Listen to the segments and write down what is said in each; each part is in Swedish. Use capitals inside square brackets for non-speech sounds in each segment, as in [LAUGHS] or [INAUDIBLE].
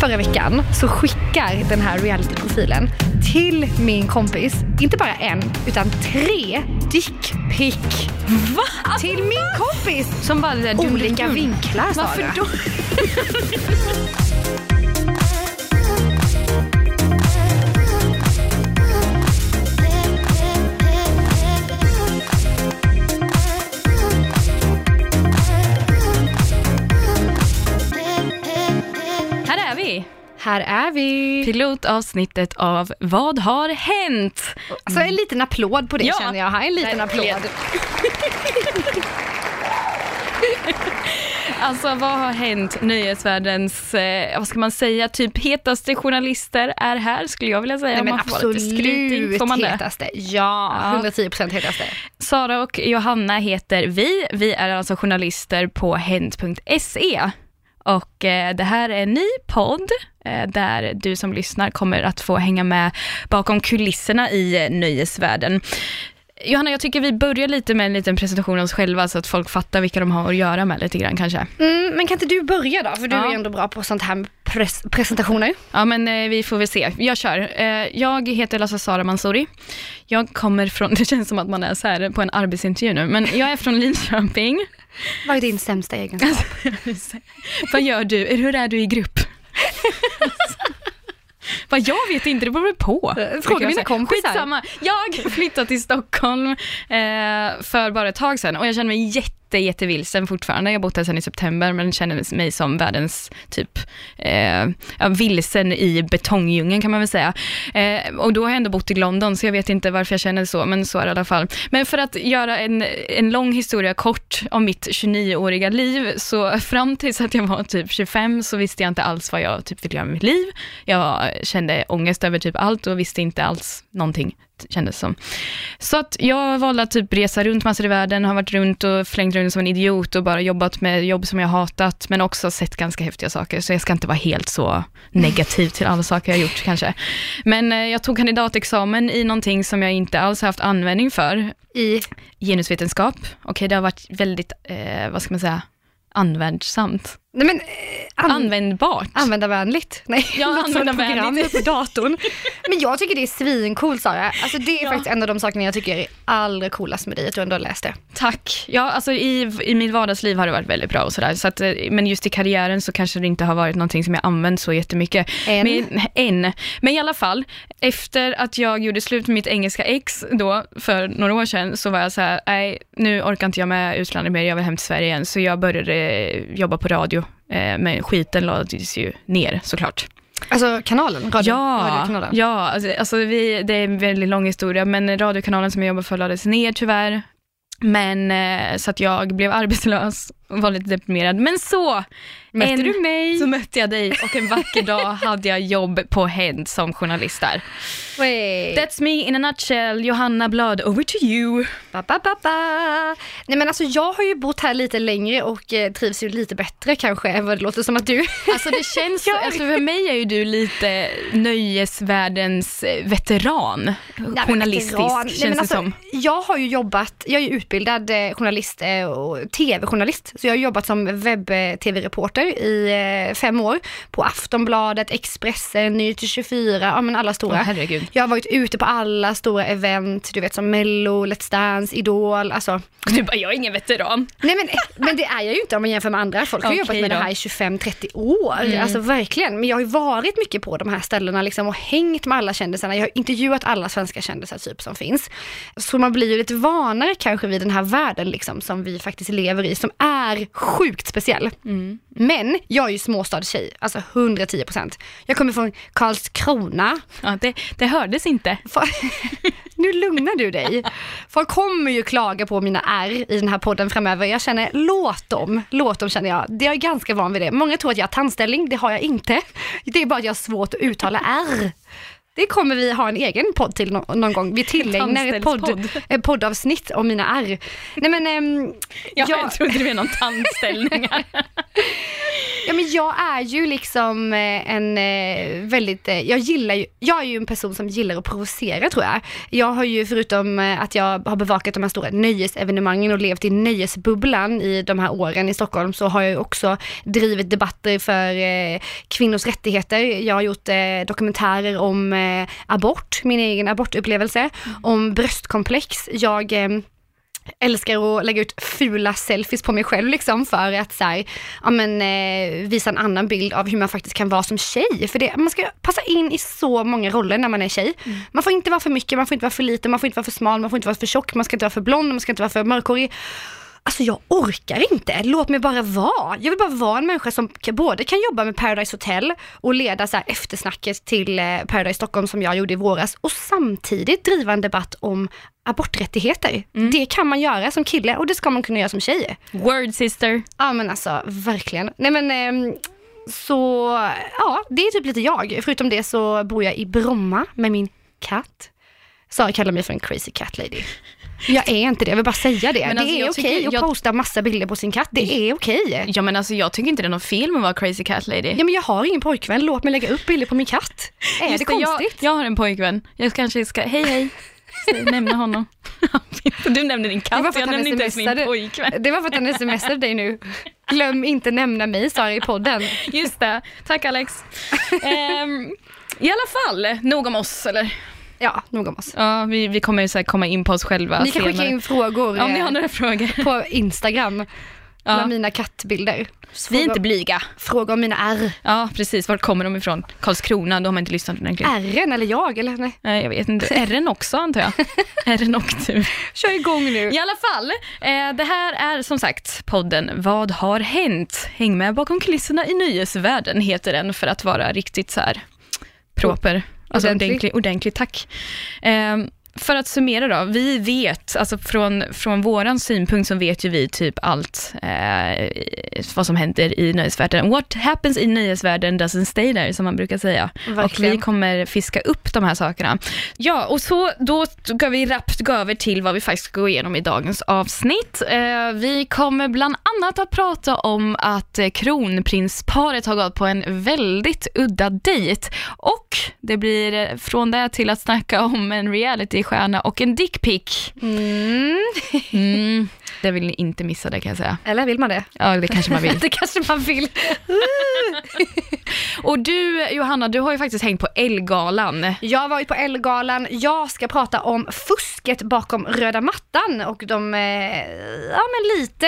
förra veckan så skickar den här realityprofilen till min kompis, inte bara en, utan tre dickpic. Va? Till min kompis! Som bara där Olika vinklar Varför Sara. då? [LAUGHS] Här är vi. Pilotavsnittet av Vad har hänt? Så en liten applåd på det Ja, känner jag. Här en liten applåd. [LAUGHS] Alltså vad har hänt? Nöjesvärldens, eh, vad ska man säga, typ hetaste journalister är här skulle jag vilja säga. Nej, men man lite skrytig. absolut Får man det? hetaste. Ja, Ja. 110% hetaste. Sara och Johanna heter vi. Vi är alltså journalister på hent.se. Och eh, det här är en ny podd där du som lyssnar kommer att få hänga med bakom kulisserna i eh, nöjesvärlden. Johanna, jag tycker vi börjar lite med en liten presentation av oss själva så att folk fattar vilka de har att göra med lite grann kanske. Mm, men kan inte du börja då? För du Ja. är ändå bra på sånt här med pres- presentationer. Ja, men eh, vi får väl se. Jag kör. Eh, jag heter Lassa Sara Mansouri. Jag kommer från, [LAUGHS] det känns som att man är så här på en arbetsintervju nu, men jag är från Linköping. Vad är din sämsta egenskap? [LAUGHS] Vad gör du? Hur är du i grupp? [LAUGHS] Vad jag vet inte, det beror på. Fråga mina kompisar. Skitsamma. Jag flyttade till Stockholm eh, för bara ett tag sedan och jag känner mig jätte jättevilsen fortfarande. Jag har bott här sedan i september men känner mig som världens typ eh, ja, vilsen i betongdjungeln kan man väl säga. Eh, och då har jag ändå bott i London så jag vet inte varför jag känner så men så är det i alla fall. Men för att göra en, en lång historia kort om mitt 29-åriga liv så fram tills att jag var typ 25 så visste jag inte alls vad jag typ ville göra med mitt liv. Jag kände ångest över typ allt och visste inte alls någonting kändes som. Så att jag valde att typ resa runt massor i världen, har varit runt och flängt runt som en idiot och bara jobbat med jobb som jag hatat, men också sett ganska häftiga saker, så jag ska inte vara helt så negativ till alla saker jag gjort kanske. Men eh, jag tog kandidatexamen i någonting som jag inte alls haft användning för, I, genusvetenskap. Okej, det har varit väldigt, eh, vad ska man säga, användsamt nej men, eh, an, Användbart. användarvänligt. Nej, Ja, ett [LAUGHS] användarvänligt. program på datorn. Men jag tycker det är svincoolt Sara. Alltså det är Ja. faktiskt en av de sakerna jag tycker är allra coolast med dig, att du ändå har läst det. Tack. Ja, alltså i, i mitt vardagsliv har det varit väldigt bra och sådär. Så att, eh, men just i karriären så kanske det inte har varit någonting som jag använt så jättemycket. Än. Men, än. Men i alla fall, efter att jag gjorde slut med mitt engelska ex då, för några år sedan, så var jag så här, nej, nu orkar inte jag med utlandet mer, jag vill hem till Sverige igen. Så jag började eh, jobba på radio, men skiten lades ju ner såklart. Alltså kanalen, radio, Ja, radiokanalen. ja alltså, alltså vi, det är en väldigt lång historia, men radiokanalen som jag jobbar för lades ner tyvärr. Men eh, så att jag blev arbetslös var lite deprimerad. Men så, Mötte en- du mig? så mötte jag dig och en vacker dag [LAUGHS] hade jag jobb på Hent som journalist där. Wait. That's me in a nutshell, Johanna Blad, over to you. Ba, ba, ba, ba. Nej men alltså jag har ju bott här lite längre och eh, trivs ju lite bättre kanske än vad det låter som att du. [LAUGHS] Alltså det känns, Ja. alltså för mig är ju du lite nöjesvärldens eh, veteran, Nej, men journalistisk veteran. Nej, känns men det alltså, som. Jag har ju jobbat, jag är ju utbildad eh, journalist eh, och tv-journalist. Så jag har jobbat som webb-tv-reporter i eh, fem år. På Aftonbladet, Expressen, Nyheter 24, ja men alla stora. Herregud. jag har varit ute på alla stora event, du vet som Mello, Let's Dance, Idol, alltså. Du bara, jag är ingen veteran. Nej men, men det är jag ju inte om man jämför med andra. Folk har [LAUGHS] Okej jobbat med då. det här i 25-30 år. Mm. Alltså verkligen. Men jag har ju varit mycket på de här ställena liksom och hängt med alla kändisarna. Jag har intervjuat alla svenska kändisar typ som finns. Så man blir ju lite vanare kanske vid den här världen liksom som vi faktiskt lever i som är sjukt speciell. Mm. Men jag är ju småstadstjej, alltså 110 procent. Jag kommer från Karlskrona. Ja, det, det hördes inte. [LAUGHS] Nu lugnar du dig. Folk kommer ju klaga på mina R i den här podden framöver. Jag känner, låt dem. Låt dem känner jag. Det är jag ganska van vid det. Många tror att jag har tandställning, det har jag inte. Det är bara att jag har svårt att uttala R. det kommer vi ha en egen podd till no någon gång. Vi tillägnar ett, podd, ett poddavsnitt om mina ärr. Nej men, ähm, ja, jag, jag trodde det var någon tandställningar. [LAUGHS] ja men jag är ju liksom eh, en eh, väldigt, eh, jag gillar ju, jag är ju en person som gillar att provocera tror jag. Jag har ju förutom att jag har bevakat de här stora nöjesevenemangen och levt i nöjesbubblan i de här åren i Stockholm så har jag ju också drivit debatter för kvinnors rättigheter. Jag har gjort dokumentärer om abort, min egen abortupplevelse, mm. om bröstkomplex. Jag älskar att lägga ut fula selfies på mig själv liksom för att så här, ja, men, eh, visa en annan bild av hur man faktiskt kan vara som tjej. För det, man ska passa in i så många roller när man är tjej. Mm. Man får inte vara för mycket, man får inte vara för lite, man får inte vara för smal, man får inte vara för tjock, man ska inte vara för blond, man ska inte vara för mörkhårig. Alltså jag orkar inte, låt mig bara vara. Jag vill bara vara en människa som både kan jobba med Paradise Hotel och leda så eftersnacket till eh, Paradise Stockholm som jag gjorde i våras och samtidigt driva en debatt om aborträttigheter. Mm. Det kan man göra som kille och det ska man kunna göra som tjej. Word sister. Ja men alltså verkligen. Nej men eh, så ja, det är typ lite jag. Förutom det så bor jag i Bromma med min katt. Sara kallar mig för en crazy cat lady. Jag är inte det, jag vill bara säga det. Men det alltså, är okej okay att jag... posta massa bilder på sin katt, det är okej. Okay. Ja men alltså jag tycker inte det är något fel med att vara crazy cat lady. Ja men jag har ingen pojkvän, låt mig lägga upp bilder på min katt. Är Just det, konstigt? Jag, jag har en pojkvän, jag kanske ska, hej hej. Nämna honom. [LAUGHS] Du nämner din katt, jag nämner inte ens min pojkvän. Det var för att han smsade dig nu. Glöm inte nämna mig, Sara, i podden. Just det, tack Alex. Um, I alla fall, nog om oss eller? Ja, nog om oss. Ja, vi, vi kommer ju så komma in på oss själva Ni kan skicka in frågor. Om ni har några frågor. På Instagram. Ja. Mina kattbilder. vi är inte blyga. Fråga om mina R. Ja, precis. Vart kommer de ifrån? Karlskrona, då har man inte lyssnat ordentligt. R'n eller jag eller? Nej, nej jag vet inte. R'n också antar jag. [LAUGHS] R'n och du. Kör igång nu. I alla fall, eh, det här är som sagt podden Vad har hänt? Häng med bakom kulisserna i nöjesvärlden heter den för att vara riktigt så här proper. Alltså ordentlig, ordentlig, ordentlig tack. Um, för att summera då, vi vet, alltså från, från våran synpunkt så vet ju vi typ allt eh, vad som händer i nöjesvärlden. What happens i nöjesvärlden doesn't stay there, som man brukar säga. Verkligen. Och vi kommer fiska upp de här sakerna. Ja, och så då ska vi rappt gå över till vad vi faktiskt ska gå igenom i dagens avsnitt. Eh, vi kommer bland annat att prata om att kronprinsparet har gått på en väldigt udda dejt och det blir från det till att snacka om en reality stjärna och en dickpic. Mm. mm. Det vill ni inte missa det kan jag säga. Eller vill man det? Ja, det kanske man vill. [LAUGHS] det kanske man vill. [LAUGHS] och du Johanna, du har ju faktiskt hängt på Elgalan. Jag har varit på Elgalan. Jag ska prata om fusket bakom röda mattan och de, eh, ja men lite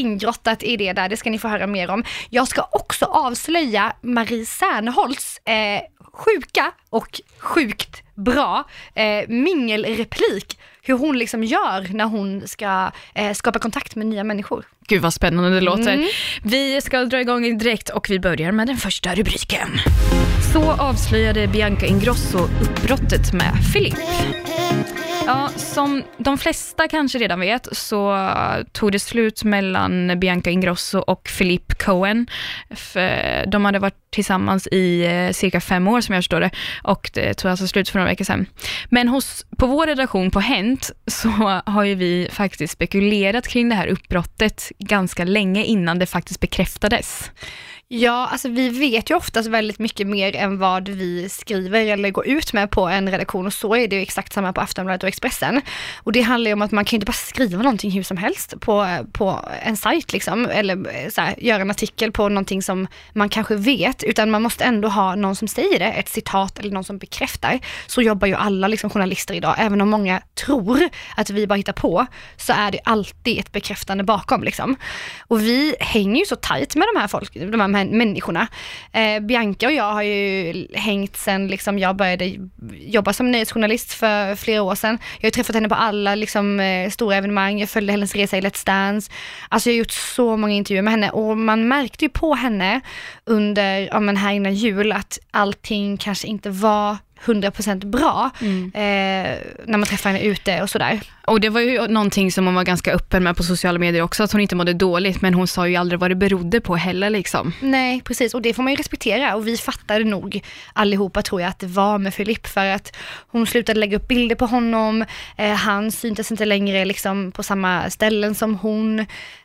ingrottat i det där, det ska ni få höra mer om. Jag ska också avslöja Marie Serneholtz eh, sjuka och sjukt bra eh, mingelreplik. Hur hon liksom gör när hon ska eh, skapa kontakt med nya människor. Gud vad spännande det låter. Mm. Vi ska dra igång direkt och vi börjar med den första rubriken. Så avslöjade Bianca Ingrosso uppbrottet med Filip. Ja, som de flesta kanske redan vet så tog det slut mellan Bianca Ingrosso och Philippe Cohen. För eh, de hade varit tillsammans i eh, cirka fem år som jag förstår det och det tog alltså slut för några veckor sedan. Men hos, på vår redaktion på Hent så har ju vi faktiskt spekulerat kring det här uppbrottet ganska länge innan det faktiskt bekräftades. Ja, alltså vi vet ju oftast väldigt mycket mer än vad vi skriver eller går ut med på en redaktion och så är det ju exakt samma på Aftonbladet och Expressen. Och det handlar ju om att man kan ju inte bara skriva någonting hur som helst på, på en sajt liksom, eller eh, så här, göra en artikel på någonting som man kanske vet, utan man måste ändå ha någon som säger det, ett citat eller någon som bekräftar. Så jobbar ju alla liksom, journalister idag, även om många tror att vi bara hittar på, så är det alltid ett bekräftande bakom liksom. Och vi hänger ju så tajt med de här folk, de här människorna. Eh, Bianca och jag har ju hängt sen liksom jag började jobba som nyhetsjournalist för flera år sedan. Jag har träffat henne på alla liksom, eh, stora evenemang, jag följde hennes resa i Let's Dance. Alltså jag har gjort så många intervjuer med henne och man märkte ju på henne under, ja men här innan jul att allting kanske inte var 100% bra Mm. eh, när man träffar henne ute och sådär. Och det var ju någonting som hon var ganska öppen med på sociala medier också, att hon inte mådde dåligt, men hon sa ju aldrig vad det berodde på heller liksom. Nej, precis. Och det får man ju respektera. Och vi fattade nog allihopa tror jag att det var med Filip för att hon slutade lägga upp bilder på honom. Eh, han syntes inte längre liksom på samma ställen som hon.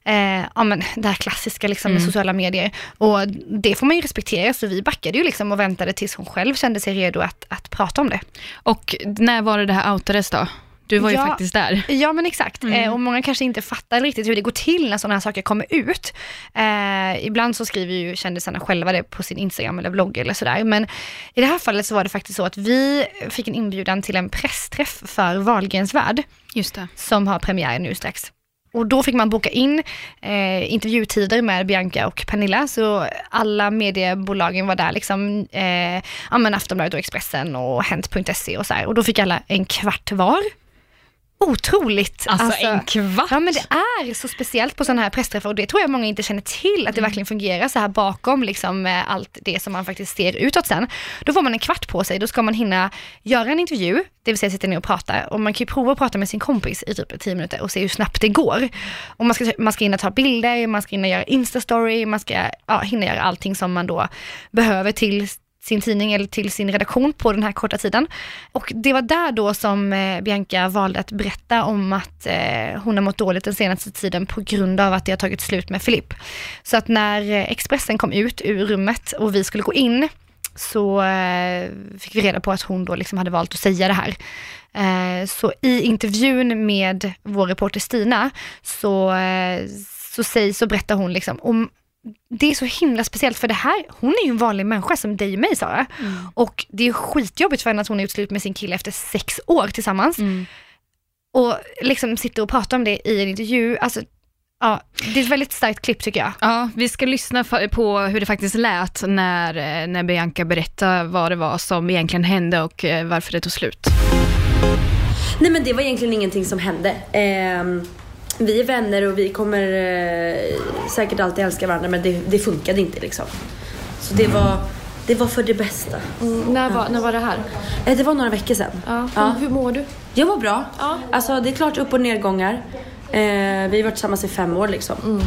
Eh, ja men det här klassiska liksom med sociala medier. Och det får man ju respektera. Så vi backade ju liksom och väntade tills hon själv kände sig redo att, att prata om det. Och när var det det här outades då? Du var ju Ja. faktiskt där. Ja men exakt, eh, och många kanske inte fattar riktigt hur det går till när sådana här saker kommer ut. Eh, ibland så skriver ju kändisarna själva det på sin Instagram eller blogg eller sådär. Men i det här fallet så var det faktiskt så att vi fick en inbjudan till en pressträff för Wahlgrens värld Just det. som har premiär nu strax. Och då fick man boka in eh, intervjutider med Bianca och Pernilla, så alla mediebolagen var där, liksom, eh, ja men Aftonbladet och Expressen och Hent.se och så här. Och då fick alla en kvart var. Otroligt! Alltså, en kvart? Ja men det är så speciellt på sådana här pressträffar och det tror jag många inte känner till, att det verkligen fungerar så här bakom liksom med allt det som man faktiskt ser utåt sen. Då får man en kvart på sig, då ska man hinna göra en intervju, det vill säga sitta ner och prata och man kan ju prova att prata med sin kompis i typ 10 minuter och se hur snabbt det går. Och man ska, man ska hinna ta bilder, man ska hinna göra instastory, man ska ja, hinna göra allting som man då behöver till sin tidning eller till sin redaktion på den här korta tiden. Och det var där då som eh, Bianca valde att berätta om att eh, hon har mått dåligt den senaste tiden på grund av att det har tagit slut med Filipp. Så att när eh, Expressen kom ut ur rummet och vi skulle gå in så eh, fick vi reda på att hon då liksom hade valt att säga det här. Eh, så i intervjun med vår reporter Stina så, eh, så, säger, så berättar hon liksom om det är så himla speciellt för det här, hon är ju en vanlig människa som dig och mig Sara. Och det är skitjobbigt för henne att hon har gjort slut med sin kille efter sex år tillsammans. Mm. Och liksom sitter och pratar om det i en intervju. Alltså, ja, det är ett väldigt starkt klipp tycker jag. Ja, vi ska lyssna på hur det faktiskt lät när, eh, när Bianca berättade vad det var som egentligen hände och eh, varför det tog slut. Nej men det var egentligen ingenting som hände. Ehm, vi är vänner och vi kommer eh, säkert alltid älska varandra men det, det funkade inte liksom. Så det var, det var för det bästa. När var, när var det här? Eh, det var några veckor sedan. Ja. Ja. Hur, hur mår du? Jag var bra. Ja. Alltså det är klart upp och nedgångar. Eh, vi har varit tillsammans i fem år liksom. Mm.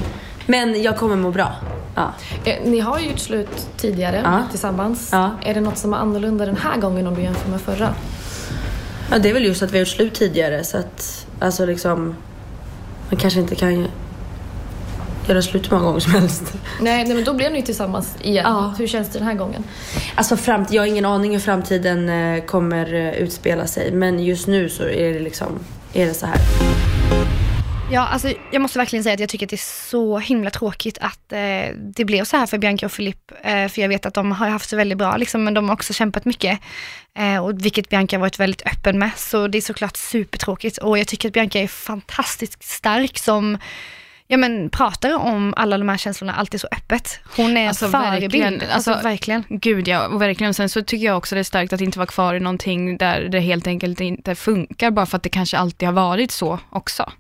Men jag kommer må bra. Ja. Eh, Ni har ju gjort slut tidigare Ja. tillsammans. Ja. Är det något som är annorlunda den här gången om du jämför med förra? ja, det är väl just att vi har gjort slut tidigare så att alltså liksom man kanske inte kan göra slut hur många gånger som helst. Nej, nej men då blev ni tillsammans igen. Ja. Hur känns det den här gången? Alltså framt, jag har ingen aning hur framtiden eh, kommer eh, utspela sig men just nu så är det liksom, är det så här. Ja, alltså, jag måste verkligen säga att jag tycker att det är så himla tråkigt att eh, det blev så här för Bianca och Filip. Eh, för jag vet att de har haft det väldigt bra, liksom, men de har också kämpat mycket. Eh, och vilket Bianca har varit väldigt öppen med. Så det är såklart supertråkigt. Och jag tycker att Bianca är fantastiskt stark som ja, men, pratar om alla de här känslorna alltid så öppet. Hon är Alltså, en förebild. verkligen. Alltså, Alltså, verkligen. Gud ja, och verkligen. Sen så tycker jag också det är starkt att inte vara kvar i någonting där det helt enkelt inte funkar, bara för att det kanske alltid har varit så också.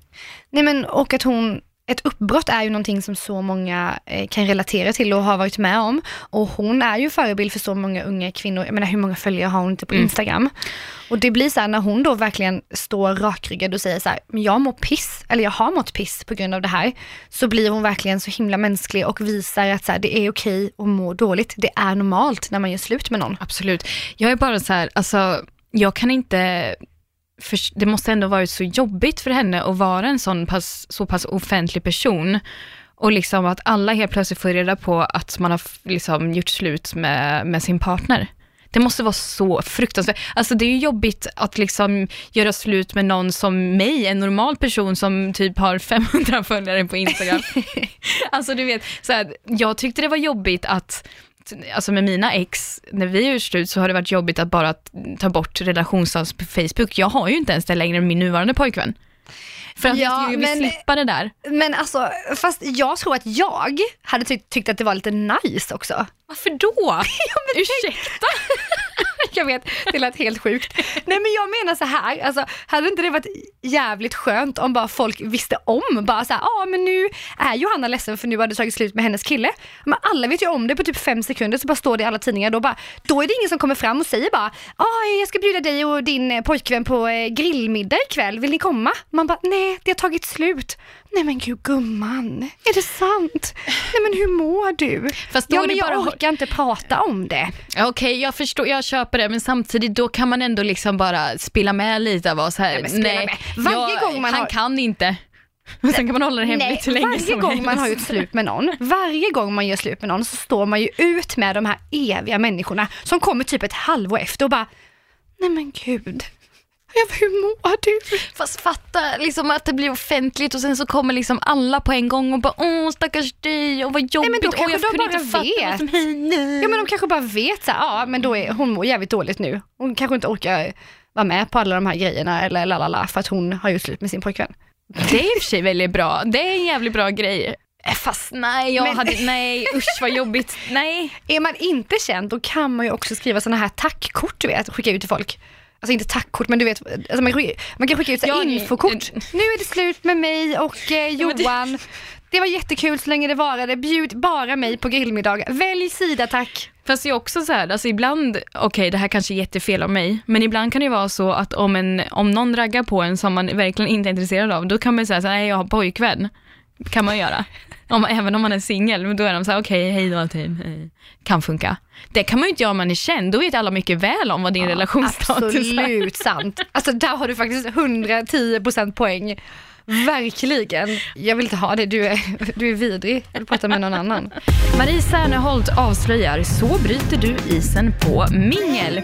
Nej men och att hon, ett uppbrott är ju någonting som så många eh, kan relatera till och har varit med om. Och hon är ju förebild för så många unga kvinnor, jag menar hur många följare har hon inte på Mm. Instagram? Och det blir så här när hon då verkligen står rakryggad och säger så här, men jag mår piss, eller jag har mått piss på grund av det här. Så blir hon verkligen så himla mänsklig och visar att så här, det är okej att må dåligt. Det är normalt när man gör slut med någon. Absolut. Jag är bara så här, alltså, jag kan inte, för, det måste ändå varit så jobbigt för henne att vara en sån pass, så pass offentlig person. Och liksom att alla helt plötsligt får reda på att man har liksom gjort slut med, med sin partner. Det måste vara så fruktansvärt. Alltså det är ju jobbigt att liksom göra slut med någon som mig, en normal person som typ har [LAUGHS] 500 följare på Instagram. [LAUGHS] alltså du vet, så här, jag tyckte det var jobbigt att Alltså med mina ex, när vi har slut så har det varit jobbigt att bara ta bort relationsstatus på Facebook. Jag har ju inte ens det längre med min nuvarande pojkvän. För att Ja, jag vill men- slippa det där. Men alltså, fast jag tror att jag hade tyckt, tyckt att det var lite nice också. [LAUGHS] Varför då? Ursäkta? [LAUGHS] jag vet, det lät helt sjukt. Nej men jag menar så här, alltså, hade inte det varit jävligt skönt om bara folk visste om, bara så här, ja ah, men nu är Johanna ledsen för nu har det tagit slut med hennes kille. Men alla vet ju om det på typ fem sekunder så bara står det i alla tidningar, då, bara, då är det ingen som kommer fram och säger bara, ah, jag ska bjuda dig och din pojkvän på eh, grillmiddag ikväll, vill ni komma? Man bara, nej det har tagit slut. Nej men gud gumman, är det sant? Nej men hur mår du? Fast då ja men jag bara- orkar inte prata om det. Okej, jag förstår, jag köper det, men samtidigt då kan man ändå liksom bara spela med lite av oss här. Men spela med. Varje gång man han har- kan inte. Och sen kan man hålla det hemligt hur länge varje som gång helst. man har gjort slut med någon, varje gång man gör slut med någon så står man ju ut med de här eviga människorna som kommer typ ett halvår efter och bara, nej men gud, ja, hur mår du? Fast fatta liksom att det blir offentligt och sen så kommer liksom alla på en gång och bara åh stackars dig och vad jobbigt. men då kanske jag de kunde bara inte vet. som. Ja men de kanske bara vet så här, ja men då är hon mår jävligt dåligt nu. Hon kanske inte orkar vara med på alla de här grejerna eller lalala för att hon har gjort slut med sin pojkvän. Det är i och för sig väldigt bra. Det är en jävligt bra grej. Eh, Fast nej, jag Men- hade, nej usch vad jobbigt. [LAUGHS] Nej. Är man inte känd då kan man ju också skriva sådana här tackkort du vet, skicka ut till folk. Alltså inte tackkort men du vet, alltså man, man kan skicka ut så Ja, infokort. Nu är det slut med mig och eh, Johan. Det var jättekul så länge det varade. Bjud bara mig på grillmiddag. Välj sida tack. Fast det är också så här, alltså ibland, okej det här kanske är jättefel av mig, men ibland kan det vara så att om, en, om någon raggar på en som man verkligen inte är intresserad av, då kan man säga så här, nej jag har pojkvän. Kan man göra. Om, även om man är singel, men då är de så här, okej hej då typ. Eh, Kan funka. Det kan man ju inte göra om man är känd, då vet alla mycket väl om vad din relationsstatus är. Absolut sant. Alltså där har du faktiskt 110% poäng. Verkligen. Jag vill inte ha det, du är, du är vidrig. Jag vill prata med någon annan. Marie Serneholt avslöjar, så bryter du isen på mingel.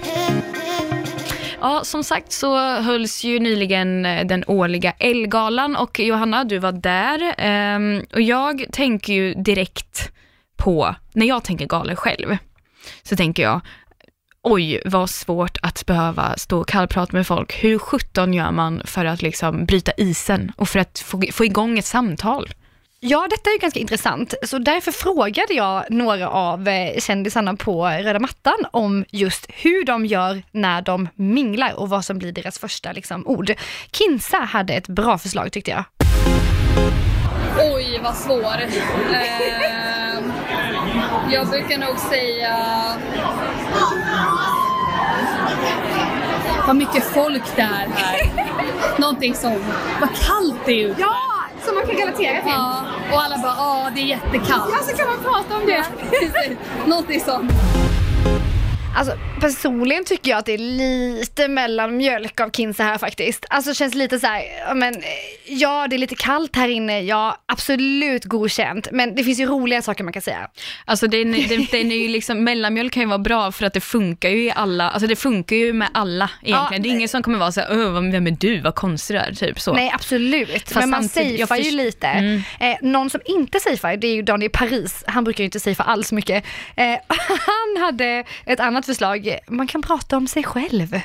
Ja, som sagt så hölls ju nyligen eh, den årliga Elgalan och Johanna, du var där. Ehm, och jag tänker ju direkt på, när jag tänker galor själv, så tänker jag, oj vad svårt att behöva stå och kallprata med folk. Hur sjutton gör man för att liksom bryta isen och för att få, få igång ett samtal? Ja, detta är ju ganska intressant. Så därför frågade jag några av eh, kändisarna på röda mattan om just hur de gör när de minglar och vad som blir deras första liksom, ord. Kinsa hade ett bra förslag tyckte jag. Oj, vad svår. Ehm, jag brukar nog säga... Vad mycket folk det är här. Någonting som... Vad kallt det är ute. Ja, som man kan relatera till. Ja, och alla bara ja, det är jättekallt. så kan man prata om det. Precis. Någonting sånt. Alltså personligen tycker jag att det är lite mellan mjölk av Kinsa här faktiskt. Alltså känns lite så här, men ja det är lite kallt här inne, ja absolut godkänt. Men det finns ju roliga saker man kan säga. Alltså den, den, den är ju liksom, [LAUGHS] mellanmjölk kan ju vara bra för att det funkar ju i alla, alltså det funkar ju med alla egentligen. Ja, det är ingen som kommer vara så här, "Öh, vad- vem är du, vad konstig du är, typ så. Nej absolut, men man safear ju lite. Mm. Eh, någon som inte safear, det är ju Daniel Paris. Han brukar ju inte safea alls mycket. Eh, [LAUGHS] han hade ett annat förslag, man kan prata om sig själv.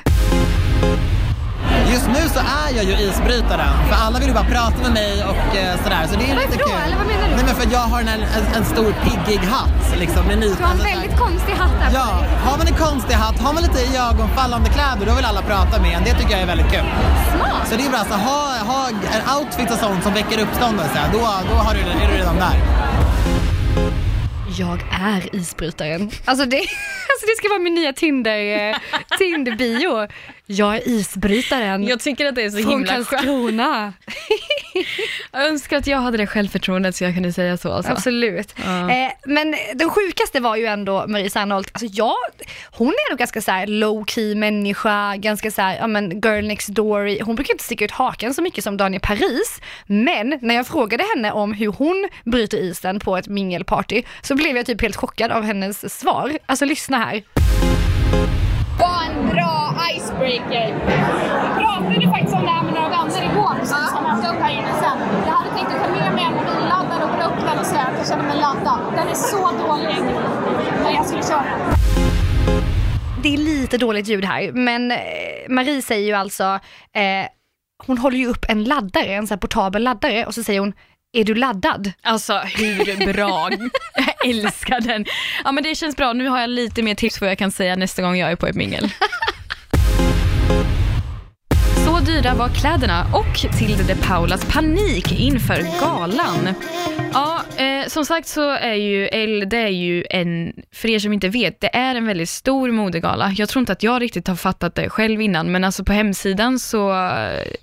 Just nu så är jag ju isbrytaren, för alla vill ju bara prata med mig och eh, sådär. Så det är lite Varför då? kul. Eller vad menar du? Nej men för jag har en, en, en stor piggig hatt liksom. Med ny, Du har en alltså, väldigt konstig hatt på Ja, har man en konstig hatt, har man lite iögonfallande kläder, då vill alla prata med en. Det tycker jag är väldigt kul. Smart. Så det är bra, så ha, ha en outfit och sånt som väcker uppståndelse, då, då har du, är du redan där. Jag är isbrytaren. Alltså det, alltså det ska vara min nya Tinder, eh, [LAUGHS] Tinder-bio. Jag är isbrytaren. Jag tycker att det är så från himla skönt. [LAUGHS] Jag önskar att jag hade det självförtroendet så jag kunde säga så. Alltså. Absolut. Ja. Eh, men den sjukaste var ju ändå Marie Serneholt. Alltså jag, hon är nog ganska så low key människa, ganska så här, ja men girl next door. Hon brukar inte sticka ut hakan så mycket som Daniel Paris. Men när jag frågade henne om hur hon bryter isen på ett mingelparty så blev jag typ helt chockad av hennes svar. Alltså lyssna här. Bra icebreaker. Jag pratade faktiskt om det här med några vänner igår som ska möta upp här inne sen. Jag hade tänkt att ta med mig en mobilladdare och dra upp den och säga att jag känner mig laddad. Den är så dålig när jag skulle köra. Det är lite dåligt ljud här, men eh, Marie säger ju alltså, eh, hon håller ju upp en laddare, en sån här portabel laddare och så säger hon, är du laddad? Alltså hur bra, [LAUGHS] jag älskar den. Ja men det känns bra, nu har jag lite mer tips på vad jag kan säga nästa gång jag är på ett mingel. [LAUGHS] Thank you Så dyra var kläderna och Tilde de Paulas panik inför galan. Ja, eh, som sagt så är ju L, det är ju en, för er som inte vet, det är en väldigt stor modegala. Jag tror inte att jag riktigt har fattat det själv innan, men alltså på hemsidan så,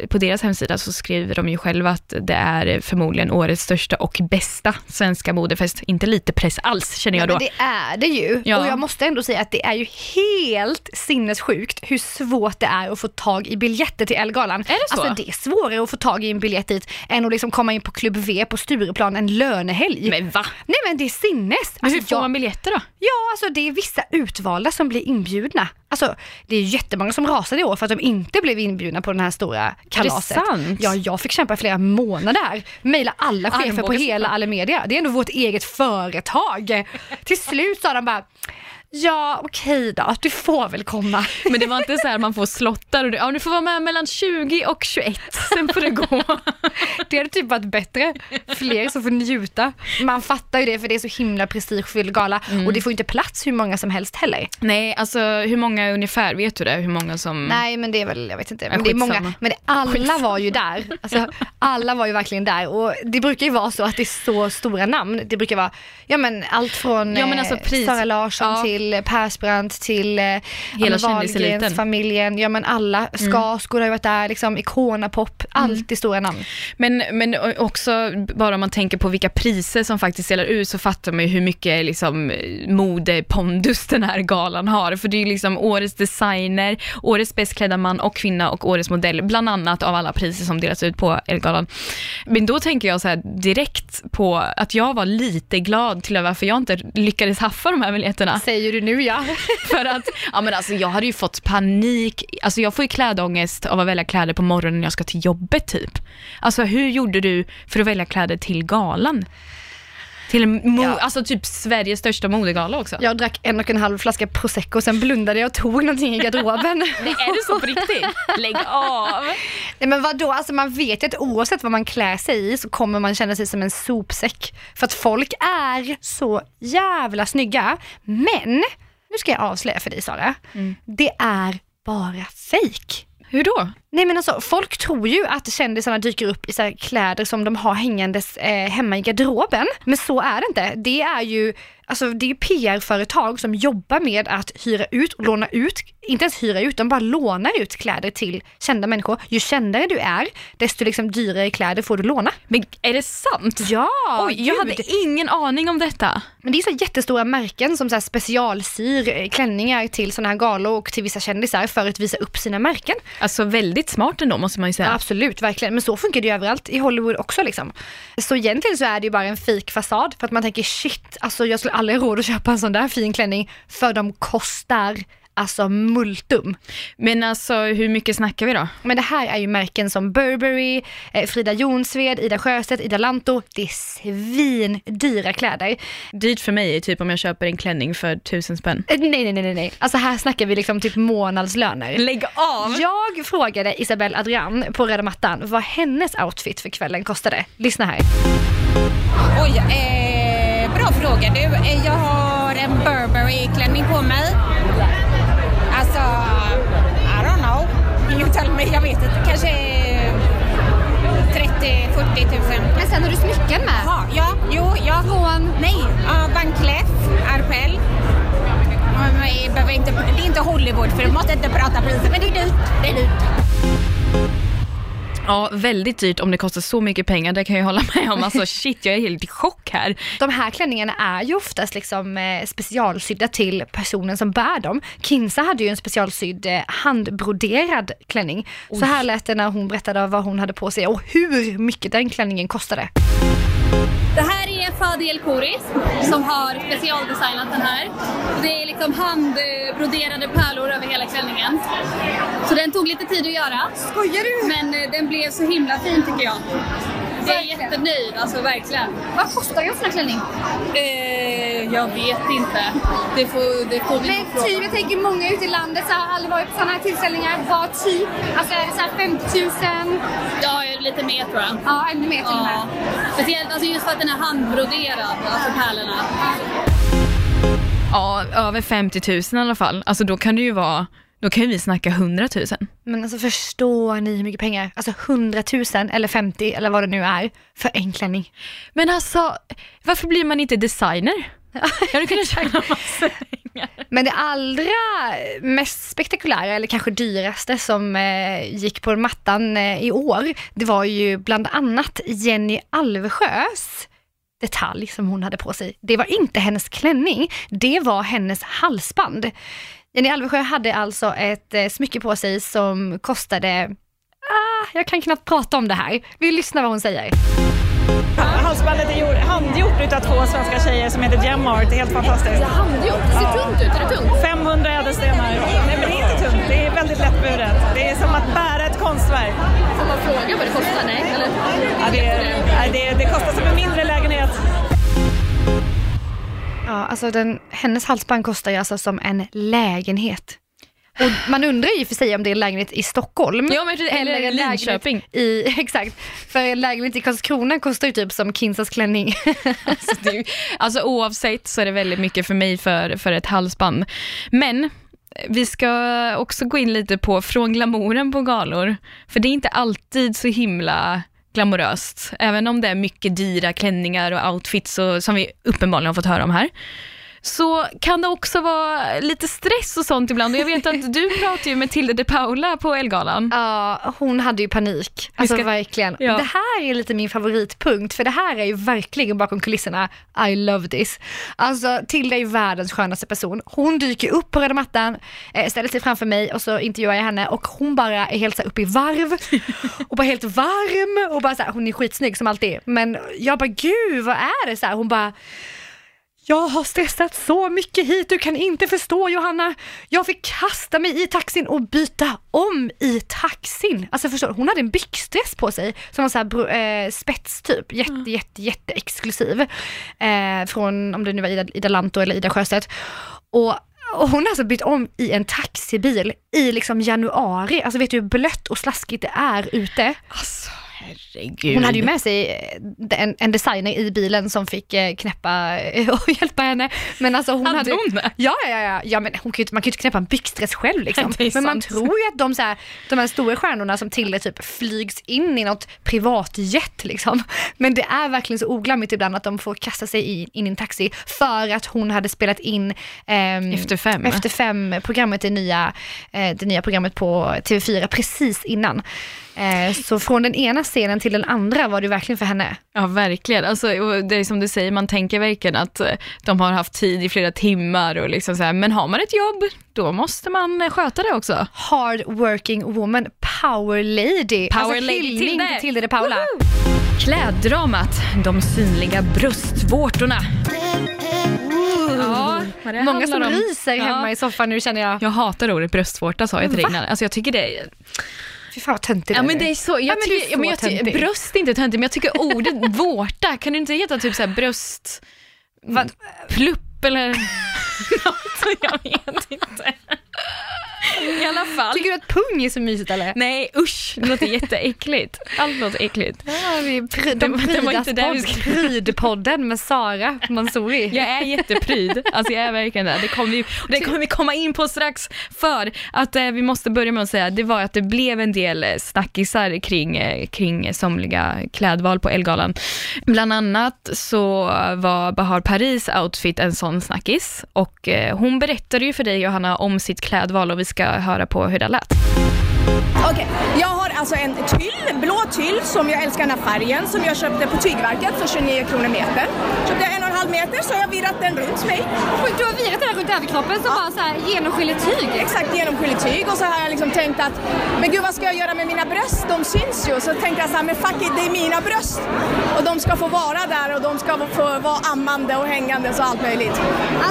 på deras hemsida så skriver de ju själva att det är förmodligen årets största och bästa svenska modefest. Inte lite press alls känner jag Ja, då. men det är det ju. Ja. Och jag måste ändå säga att det är ju helt sinnessjukt hur svårt det är att få tag i biljetter till Ellegalan. Är det så? Alltså det är svårare att få tag i en biljett dit än att liksom komma in på Klubb V på Stureplan en lönehelg. Men va? Nej men det är sinnes. Men hur Alltså, får jag- man biljetter då? Ja, alltså det är vissa utvalda som blir inbjudna. Alltså det är jättemånga som rasade i år för att de inte blev inbjudna på den här stora kalaset. sant? Ja, jag fick kämpa i flera månader. Mejla alla chefer på hela Allemedia. Det är ändå vårt eget företag. [LAUGHS] Till slut sa de bara, ja okej då, du får väl komma. Men det var inte så här man får slottar och du, ja, du får vara med mellan 20 och 21, sen får det gå. [LAUGHS] Det hade typ varit bättre. Fler som får njuta. Man fattar ju det för det är så himla prestigefylld gala Mm. och det får inte plats hur många som helst heller. Nej, alltså hur många ungefär, vet du det? Hur många som... Nej men det är väl, jag vet inte. Men det är skitsamma. många, men det, alla var ju där. Alltså, alla var ju verkligen där och det brukar ju vara så att det är så stora namn. Det brukar vara, ja men allt från Ja, men alltså eh, pris- Sara Larsson Ja. till Persbrandt till eh, kändiseliten. Wahlgrens familjen. Ja men alla, Skarsgård har ju varit där, liksom Icona Pop, alltid stora namn. Men, men också bara om man tänker på vilka priser som faktiskt delar ut så fattar man ju hur mycket liksom, modepondus den här galan har. För det är ju liksom årets designer, årets bäst klädda man och kvinna och årets modell, bland annat av alla priser som delas ut på Elgalan. Men då tänker jag så här direkt på att jag var lite glad till varför jag inte lyckades haffa de här biljetterna. Säger säger du nu ja. [LAUGHS] För att, ja men alltså jag hade ju fått panik, alltså jag får ju klädångest av att välja kläder på morgonen när jag ska till jobbet typ. Alltså hur gjorde du för att välja kläder till galan? Till mo- Ja. alltså typ Sveriges största modegala också. Jag drack en och en halv flaska prosecco, sen blundade jag och tog någonting i garderoben. [LAUGHS] Nej, är det så på riktigt? Lägg av! Nej men vadå, alltså man vet ju att oavsett vad man klär sig i så kommer man känna sig som en sopsäck. För att folk är så jävla snygga. Men, nu ska jag avslöja för dig Sara, det är bara fake. Hur då? Nej men alltså folk tror ju att kändisarna dyker upp i så här kläder som de har hängandes eh, hemma i garderoben. Men så är det inte. Det är ju Alltså det är PR-företag som jobbar med att hyra ut och låna ut, inte ens hyra ut, de bara lånar ut kläder till kända människor. Ju kändare du är, desto liksom dyrare kläder får du låna. Men är det sant? Ja, Oj, jag hade ingen aning om detta. Men det är så jättestora märken som så specialsyr eh, klänningar till sådana här galor och till vissa kändisar för att visa upp sina märken. Alltså väldigt smart ändå måste man ju säga. Ja, absolut, verkligen. Men så funkar det ju överallt, i Hollywood också liksom. Så egentligen så är det ju bara en fake fasad för att man tänker shit, alltså jag skulle aldrig råd att köpa en sån där fin klänning för de kostar alltså multum. Men alltså hur mycket snackar vi då? Men det här är ju märken som Burberry, eh, Frida Jonsved, Ida Sjöstedt, Ida Lanto. Det är svindyra kläder. Dyrt för mig är typ om jag köper en klänning för tusen spänn. Eh, nej, nej, nej, nej, nej. Alltså här snackar vi liksom typ månadslöner. Lägg av! Jag frågade Isabelle Adrian på röda mattan vad hennes outfit för kvällen kostade. Lyssna här. Oj, eh, bra fråga du. Eh, Jag har en Burberry-klänning på mig. Alltså, I don't know. You tell me, jag vet inte. Kanske eh, 30-40 tusen. Men sen har du smycken med. Jaha, ja, jo, ja. Från? Nej, ja, Van Cleef, Arpel. Inte, det är inte Hollywood för du måste inte prata priser, men det är dyrt. Det är dyrt. Ja, väldigt dyrt om det kostar så mycket pengar, det kan jag hålla med om. [LAUGHS] Alltså shit, jag är helt i chock här. De här klänningarna är ju oftast liksom eh, specialsydda till personen som bär dem. Kinsa hade ju en specialsydd eh, handbroderad klänning. Så här lät det när hon berättade vad hon hade på sig och hur mycket den klänningen kostade. Det här är Fadi El Kouris som har specialdesignat den här. Det är liksom handbroderade pärlor över hela klänningen. Så den tog lite tid att göra. Skojar du? Men eh, den blev så himla fin tycker jag. Jag är jättenöjd, alltså verkligen. Vad kostar en sån här klänning? Eh, jag vet inte. Det får, det får nog Men typ, jag tänker många ute i landet så har aldrig varit på sådana här tillställningar. Vad typ? Alltså är det så här 50 000? Ja, lite mer tror jag. Ja, ännu mer till och med. Speciellt alltså just för att den är handbroderad, alltså pärlorna. Ja, över 50 000 i alla fall. Alltså då kan det ju vara Då kan ju vi snacka 100 000. Men alltså förstår ni hur mycket pengar? Alltså 100 000 eller 50 eller vad det nu är för en klänning. Men alltså, varför blir man inte designer? [LAUGHS] Jag hade kunnat tjäna [LAUGHS] massor. [LAUGHS] Men det allra mest spektakulära, eller kanske dyraste, som eh, gick på mattan eh, i år, det var ju bland annat Jenny Alvesjös detalj som hon hade på sig. Det var inte hennes klänning, det var hennes halsband. Jenny Alvesjö hade alltså ett eh, smycke på sig som kostade, ah, jag kan knappt prata om det här. Vi lyssnar vad hon säger. Halsbandet är gjort, handgjort utav två svenska tjejer som heter Gemart. Det är helt fantastiskt. Handgjort, det ser tungt ut. Är det tungt? 500 ädelstenar. Nej men det är inte tungt, det är väldigt lättburet. Det är som att bära ett konstverk. Får man fråga vad det kostar? Nej, eller? Ja, det, är, det, det kostar som en mindre lägenhet. Ja, alltså den, hennes halsband kostar ju alltså som en lägenhet. Och man undrar ju för sig om det är en lägenhet i Stockholm. Ja, men eller en Linköping. I, [LAUGHS] exakt, för en lägenhet i Karlskrona kostar ju typ som Kinsas klänning. [LAUGHS] Alltså, det alltså oavsett så är det väldigt mycket för mig för, för ett halsband. Men vi ska också gå in lite på från glamouren på galor. För det är inte alltid så himla glamoröst. Även om det är mycket dyra klänningar och outfits och, som vi uppenbarligen har fått höra om här. Så kan det också vara lite stress och sånt ibland. Och jag vet att du pratade ju med Tilde de Paula på Elgalan. Ja, hon hade ju panik. Alltså ska- verkligen. Ja. Det här är lite min favoritpunkt, för det här är ju verkligen bakom kulisserna, I love this. Alltså Tilda är ju världens skönaste person. Hon dyker upp på röda mattan, eh, ställer sig framför mig och så intervjuar jag henne och hon bara är helt så uppe i varv [LAUGHS] och bara helt varm och bara så här, hon är skitsnygg som alltid. Men jag bara gud vad är det så här? Hon bara jag har stressat så mycket hit, du kan inte förstå Johanna. Jag fick kasta mig i taxin och byta om i taxin. Alltså förstår du, hon hade en byxdress på sig som var så här eh, spets typ, jätte, jätte, jätte exklusiv. Eh, från, om det nu var Ida, Ida Lanto eller Ida Sjöstedt. Och och hon har alltså bytt om i en taxibil i liksom januari. Alltså vet du hur blött och slaskigt det är ute? Alltså herregud. Hon hade ju med sig eh, en, en designer i bilen som fick eh, knäppa eh, [LAUGHS] och hjälpa henne. Men alltså hon Hade hade, hon det? Ja, ja, ja. ja men hon kan ju, man kan ju inte knäppa en byxdress själv liksom. [LAUGHS] Men man tror ju att de, så här, de här stora stjärnorna som Tilde typ flygs in i något privatjet liksom. Men det är verkligen så oglammigt ibland att de får kasta sig in, in i en taxi för att hon hade spelat in ehm, Efter fem. efter fem programmet, det nya, eh, det nya programmet på TV4 precis innan. Eh, så från den ena scenen till den andra var det verkligen för henne. Ja, verkligen. Alltså, det är som du säger, man tänker verkligen att eh, de har haft tid i flera timmar och liksom så här, men har man ett jobb, då måste man eh, sköta det också. Hard working woman, power lady. Power alltså, lady Tilde. till Tilde de Paula. Kläddramat, de synliga bröstvårtorna. Ja, Många som om. ryser hemma Ja. i soffan nu känner jag. Jag hatar ordet bröstvårta sa jag till dig. Alltså jag tycker det är... Fy fan vad töntig Ja du men det är så, jag Ja, men du tycker, men jag tycker bröst är inte töntigt men jag tycker ordet [LAUGHS] vårta, kan det inte heta typ så här bröst... Vad- Plupp eller [LAUGHS] [LAUGHS] något, jag vet inte. I alla fall. Tycker du att pung är så mysigt eller? Nej usch, det låter jätteäckligt. Allt låter äckligt. Ja, vi de var- det var prydas inte där vi skulle- Prydpodden med Sara Mansouri. Jag är jättepryd, alltså jag är verkligen det. Det kommer, vi, det kommer vi komma in på strax för att eh, vi måste börja med att säga det var att det blev en del eh, snackisar kring, eh, kring somliga klädval på Elgalan. Bland annat så var Bahar Paris outfit en sån snackis och eh, hon berättade ju för dig Johanna om sitt klädval och vi ska höra på hur det lät. Okej, jag har alltså en tyll, blå tyll som jag älskar den här färgen som jag köpte på tygverket för 29 kronor meter. Köpte jag en och en halv meter så har jag virrat den runt mig. Du har virat den runt överkroppen som bara så här genomskinligt tyg. Exakt, genomskinligt tyg och så har jag liksom tänkt att men gud vad ska jag göra med mina bröst? De syns ju. Så tänkte jag så här, men fuck it, det är mina bröst. Och de ska få vara där och de ska få vara ammande och hängande och allt möjligt.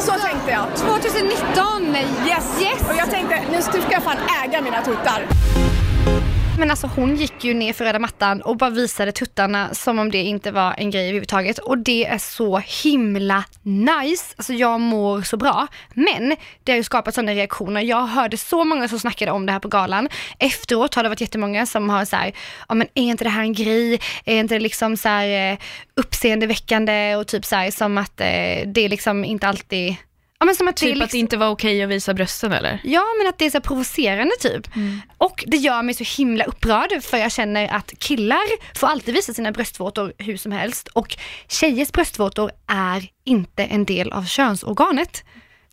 så tänkte jag. 2019, Yes. yes. Och jag tänkte, nu ska jag fan äga mina tuttar. Men alltså hon gick ju ner för röda mattan och bara visade tuttarna som om det inte var en grej överhuvudtaget. Och det är så himla nice. Alltså jag mår så bra. Men det har ju skapat sådana reaktioner. Jag hörde så många som snackade om det här på galan. Efteråt har det varit jättemånga som har så här, ja men är inte det här en grej? Är inte det liksom så här eh, uppseendeväckande och typ så här som att eh, det är liksom inte alltid Ja, men som att det Typ att liksom- det inte var okej att visa brösten eller? Ja, men att det är så provocerande typ. Och det gör mig så himla upprörd för jag känner att killar får alltid visa sina bröstvårtor hur som helst och tjejers bröstvårtor är inte en del av könsorganet.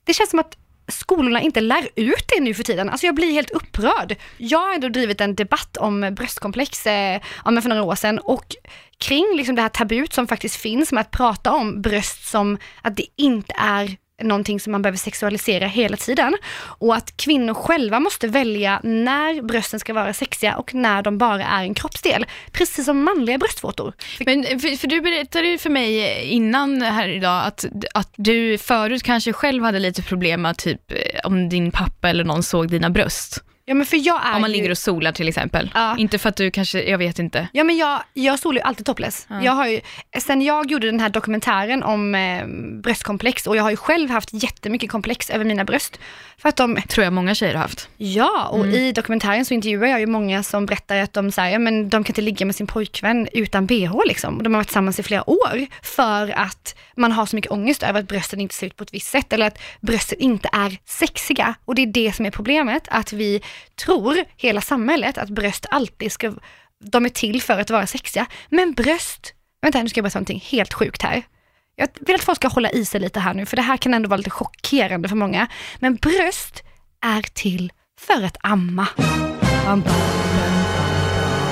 Det känns som att skolorna inte lär ut det nu för tiden. Alltså jag blir helt upprörd. Jag har ändå drivit en debatt om bröstkomplex eh, ja, för några år sedan och kring liksom det här tabut som faktiskt finns med att prata om bröst som att det inte är någonting som man behöver sexualisera hela tiden. Och att kvinnor själva måste välja när brösten ska vara sexiga och när de bara är en kroppsdel. Precis som manliga bröstvårtor. Men för, för du berättade ju för mig innan här idag att, att du förut kanske själv hade lite problem med typ eh, om din pappa eller någon såg dina bröst. Ja men för jag är Om man ju... ligger och solar till exempel. Ja. Inte för att du kanske, jag vet inte. Ja men jag, jag solar ju alltid topless. Jag har ju, sen jag gjorde den här dokumentären om eh, bröstkomplex och jag har ju själv haft jättemycket komplex över mina bröst. För att de, Tror jag många tjejer har haft. ja och Mm. i dokumentären så intervjuar jag ju många som berättar att de säger, ja, men de kan inte ligga med sin pojkvän utan bh liksom. De har varit tillsammans i flera år för att man har så mycket ångest över att brösten inte ser ut på ett visst sätt eller att brösten inte är sexiga. Och det är det som är problemet, att vi tror, hela samhället, att bröst alltid ska, de är till för att vara sexiga. Men bröst, vänta nu ska jag berätta någonting helt sjukt här. Jag vill att folk ska hålla i sig lite här nu, för det här kan ändå vara lite chockerande för många. Men bröst är till för att amma. Bam, bam, bam.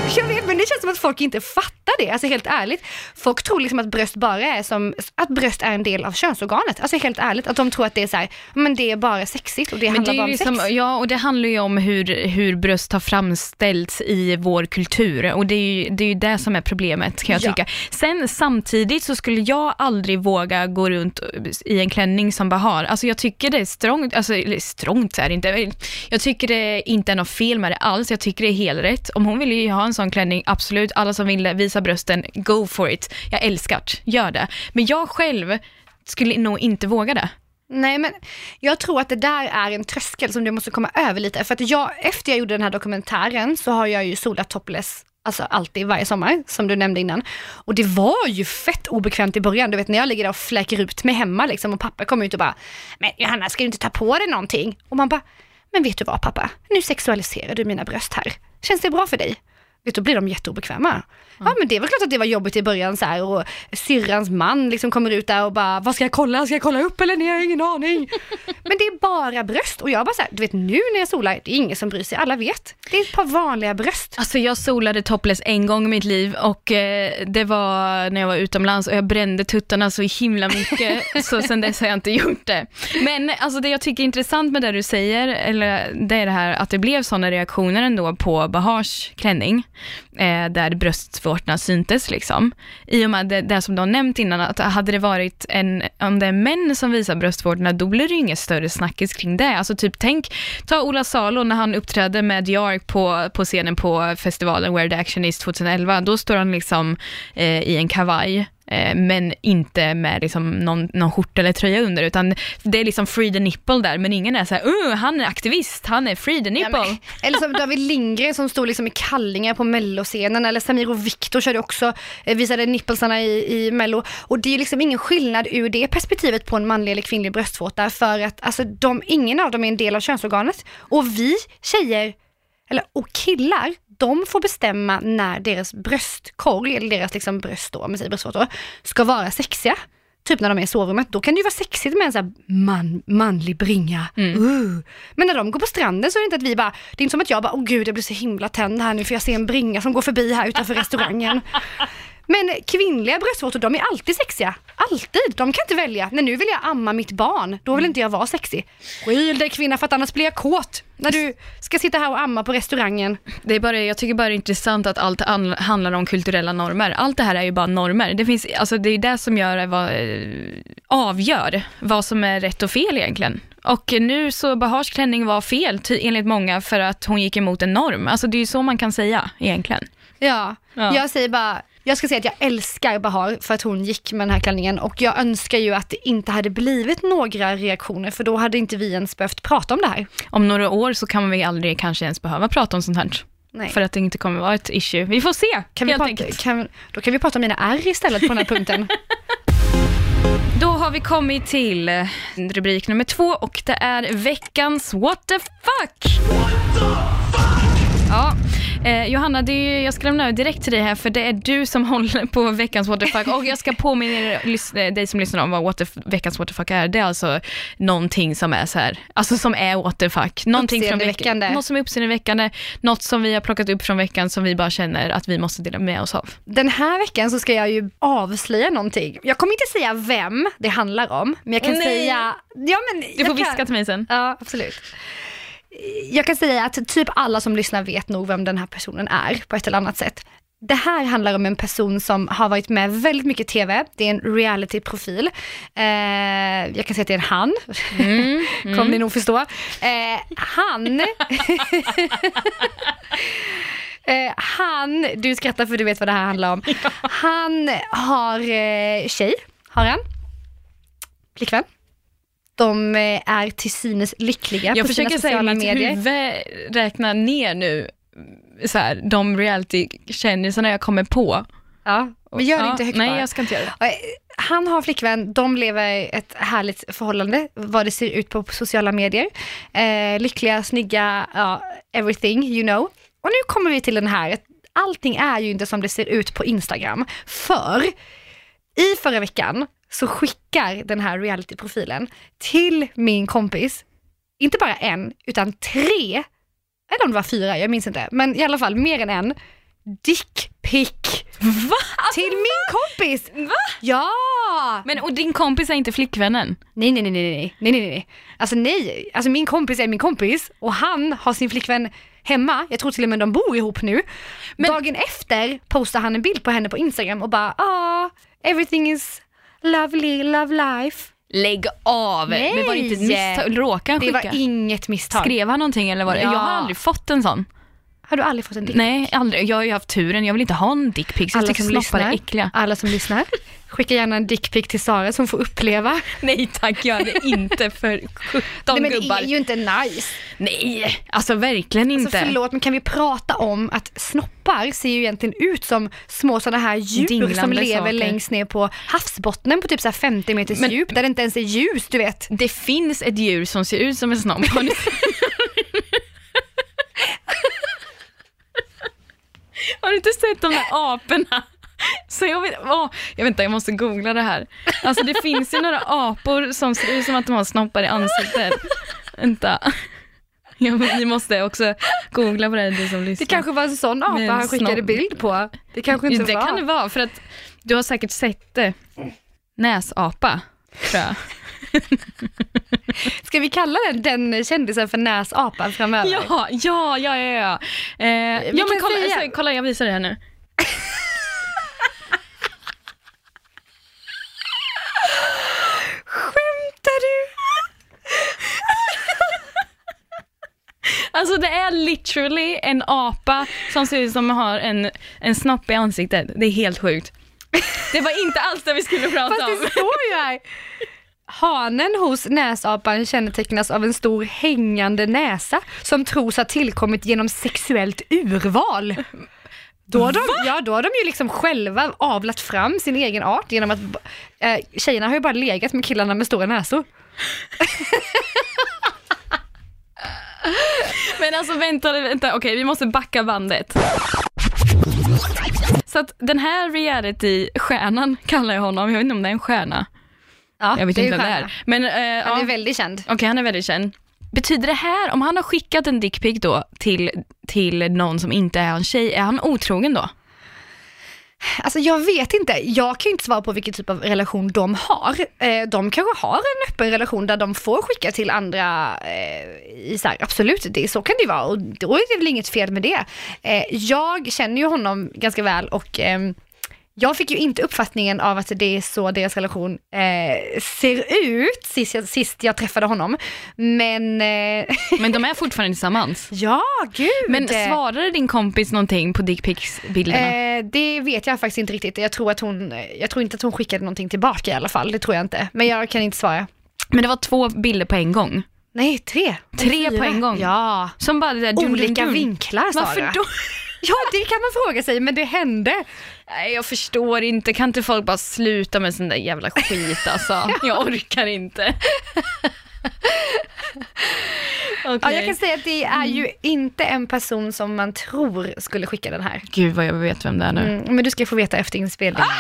[LAUGHS] Jag vet, men det känns som att folk inte fattar det, alltså helt ärligt. Folk tror liksom att bröst bara är som, att bröst är en del av könsorganet. Alltså helt ärligt, att de tror att det är så här, men det är bara sexigt och det Men handlar det bara om liksom, sex. ja, och det handlar ju om hur, hur bröst har framställts i vår kultur och det är ju det, är ju det som är problemet kan jag Ja. tycka. Sen samtidigt så skulle jag aldrig våga gå runt i en klänning som bahar. Alltså jag tycker det är strångt, alltså strångt är det inte. Jag tycker det inte är något fel med det alls. Jag tycker det är helt rätt. Om hon vill ju ha en sån klänning, absolut. Alla som vill visa brösten, go for it. Jag älskar det, gör det. Men jag själv skulle nog inte våga det. Nej men jag tror att det där är en tröskel som du måste komma över lite. För att jag, efter jag gjorde den här dokumentären så har jag ju solat topless Alltså alltid, varje sommar, som du nämnde innan. Och det var ju fett obekvämt i början. Du vet när jag ligger där och fläker ut mig hemma liksom och pappa kommer ut och bara, men Johanna ska du inte ta på dig någonting? Och man bara, men vet du vad pappa? Nu sexualiserar du mina bröst här. Känns det bra för dig? Vet då blir de jätteobekväma. Ja men det är väl klart att det var jobbigt i början så här och syrrans man liksom kommer ut där och bara, vad ska jag kolla? Ska jag kolla upp eller ner? Ingen aning. [LAUGHS] Men det är bara bröst och jag bara så här, du vet nu när jag solar, det är ingen som bryr sig, alla vet. Det är ett par vanliga bröst. Alltså jag solade topless en gång i mitt liv och eh, det var när jag var utomlands och jag brände tuttarna så himla mycket [LAUGHS] så sen dess har jag inte gjort det. Men alltså det jag tycker är intressant med det du säger, eller det är det här att det blev sådana reaktioner ändå på Bahars klänning, eh, där bröstvårtorna syntes liksom. I och med det, det som du har nämnt innan, att hade det varit en, om det är män som visar bröstvårtorna, då blir det ju inget större snackis kring det. Alltså typ tänk, ta Ola Salo när han uppträdde med Jark på, på scenen på festivalen Where the Action Is 2011, då står han liksom eh, i en kavaj, men inte med liksom någon, någon skjorta eller tröja under, utan det är liksom free the nipple där, men ingen är så här, uh, han är aktivist, han är free the nipple. Ja, men, [LAUGHS] eller som David Lindgren som stod liksom i kallingar på melloscenen eller Samir och Viktor körde också, eh, visade nipplesarna i, i mello. Och det är liksom ingen skillnad ur det perspektivet på en manlig eller kvinnlig bröstvårta för att alltså, de, ingen av dem är en del av könsorganet. Och vi tjejer, eller och killar, de får bestämma när deras bröstkorg, eller deras liksom bröst då, man säger bröstvårtor, ska vara sexiga. Typ när de är i sovrummet, då kan det ju vara sexigt med en sån här man, manlig bringa. Uh. Men när de går på stranden så är det inte att vi bara, det är inte som att jag bara, åh gud jag blir så himla tänd här nu för jag ser en bringa som går förbi här utanför restaurangen. Men kvinnliga bröstvårtor, de är alltid sexiga. Alltid. De kan inte välja. Nej, nu vill jag amma mitt barn. Då vill inte jag vara sexig. Skyll dig kvinna för att annars blir jag kåt. När du ska sitta här och amma på restaurangen. Det är bara, jag tycker bara det är intressant att allt an- handlar om kulturella normer. Allt det här är ju bara normer. Det, finns, alltså det är det som gör, vad, eh, avgör vad som är rätt och fel egentligen. Och nu så Bahars klänning var fel enligt många för att hon gick emot en norm. Alltså det är ju så man kan säga egentligen. Ja, Ja. jag säger bara, jag ska säga att jag älskar Bahar för att hon gick med den här klänningen och jag önskar ju att det inte hade blivit några reaktioner för då hade inte vi ens behövt prata om det här. Om några år så kan vi aldrig kanske ens behöva prata om sånt här. Nej. För att det inte kommer vara ett issue. Vi får se, Kan vi helt prata, enkelt. kan, då kan vi prata om mina ärr istället på den här punkten. [LAUGHS] Då har vi kommit till eh, rubrik nummer två och det är veckans what the fuck. Ja, eh, Johanna, det är, jag ska lämna över direkt till dig här för det är du som håller på veckans what the fuck och jag ska påminna er, lys- eh, dig som lyssnar om vad f- veckans what the fuck är. Det är alltså någonting som är så här, alltså som är what the fuck. Någonting från veckan, något som är uppseendeväckande, något som vi har plockat upp från veckan som vi bara känner att vi måste dela med oss av. Den här veckan så ska jag ju avslöja någonting. Jag kommer inte säga vem det handlar om, men jag kan Nej. säga... Ja, men Du får kan- viska till mig sen. Ja, absolut. Jag kan säga att typ alla som lyssnar vet nog vem den här personen är på ett eller annat sätt. Det här handlar om en person som har varit med väldigt mycket TV. Det är en reality-profil. Eh, jag kan säga att det är en han. [LAUGHS] Kommer ni nog förstå. Eh, han... [LAUGHS] eh, han, du skrattar för du vet vad det här handlar om. [LAUGHS] Han har eh, tjej, har han. Flickvän. De eh, är till synes lyckliga Jag på sina försöker säga sociala i mitt medier. huvud räkna ner nu så här, de reality-kändisarna jag kommer på. Ja, men gör det Ja, inte högt Nej, bara. jag ska inte göra det. Eh, Han har flickvän, de lever ett härligt förhållande, vad det ser ut på sociala medier. Eh, lyckliga, snygga, ja, everything you know. Och nu kommer vi till den här, allting är ju inte som det ser ut på Instagram. För i förra veckan så skickar den här reality-profilen till min kompis, inte bara en, utan tre, eller om det var fyra, jag minns inte, men i alla fall mer än en, dickpic Va? till min kompis. Va? Ja! Men och din kompis är inte flickvännen? Nej, nej, nej, nej, nej, nej, nej, nej. Alltså nej, alltså min kompis är min kompis och han har sin flickvän hemma, jag tror till och med de bor ihop nu. Men- Dagen efter postar han en bild på henne på Instagram och bara ah, everything is lovely, love life. Lägg av! Nej. Men var det inte ett misstag? Råkade han Det skicka? var inget misstag. Skrev han någonting eller var det? Ja. Jag har aldrig fått en sån. Har du aldrig fått en dickpic? Nej, aldrig. Jag har ju haft turen. Jag vill inte ha en dickpic. Alla som, lyssnar, alla som lyssnar, skicka gärna en dickpic till Sara som får uppleva. Nej tack, gör det inte för 17 Nej, men det är ju inte nice. Nej, alltså verkligen inte. Alltså förlåt, men kan vi prata om att snoppar ser ju egentligen ut som små sådana här djur som Dinglande lever saker. längst ner på havsbottnen på typ så här 50 meters Men- djup där det inte ens är ljus, du vet. Det finns ett djur som ser ut som en snopp. [LAUGHS] Har du inte sett de där aporna? Så jag, vet, åh, jag vet inte, jag måste googla det här. Alltså det finns ju några apor som ser ut som att de har snoppar i ansiktet. Vänta. Ja, ni måste också googla på det, du som lyssnar. Det kanske var en sån apa Med han skickade bild på. Det kanske inte det var. kan det vara, för att du har säkert sett det. Näsapa, tror jag. [LAUGHS] Ska vi kalla den, den kändisen för näsapan framöver? Ja, ja, ja, ja. ja. Eh, ja men kolla, säga- så, kolla, jag visar det här nu. [LAUGHS] Skämtar du? [LAUGHS] Alltså det är literally en apa som ser ut som har en, en snopp i ansiktet. Det är helt sjukt. Det var inte alls det vi skulle prata Fast om. det står ju här. Hanen hos näsapan kännetecknas av en stor hängande näsa som tros ha tillkommit genom sexuellt urval. Då har, de, ja, då har de ju liksom själva avlat fram sin egen art genom att eh, tjejerna har ju bara legat med killarna med stora näsor. [LAUGHS] Men alltså vänta, vänta, okej vi måste backa bandet. Så att den här reality-stjärnan kallar jag honom, jag vet inte om det är en stjärna. Ja, Jag vet inte vad det är. Men, eh, Han ja. är väldigt känd. Okej, han är väldigt känd. Betyder det här, om han har skickat en dickpic då till, till någon som inte är hans tjej, är han otrogen då? Alltså jag vet inte, jag kan ju inte svara på vilken typ av relation de har. Eh, de kanske har en öppen relation där de får skicka till andra eh, i så här, absolut, det, så kan det ju vara och då är det väl inget fel med det. Eh, jag känner ju honom ganska väl och ehm, jag fick ju inte uppfattningen av att det är så deras relation eh, ser ut sist jag, sist jag träffade honom. Men eh, Men de [LAUGHS] är fortfarande tillsammans. ja, gud! Men svarade din kompis någonting på dickpics-bilderna? Eh, det vet jag faktiskt inte riktigt. Jag tror, att hon, jag tror inte att hon skickade någonting tillbaka i alla fall. Det tror jag inte. Men jag kan inte svara. Men det var två bilder på en gång. Nej, tre. Tre Fyra. på en gång? Ja. Som bara det där Olika dun, dun. vinklar Sara. Varför då? Ja, det kan man fråga sig, men det hände. Nej, jag förstår inte. Kan inte folk bara sluta med sån där jävla skit alltså? [LAUGHS] Jag orkar inte. [LAUGHS] Ja, Okej. jag kan säga att det är ju inte en person som man tror skulle skicka den här. Gud vad jag vet vem det är nu. Mm, men du ska få veta efter inspelningen. [LAUGHS]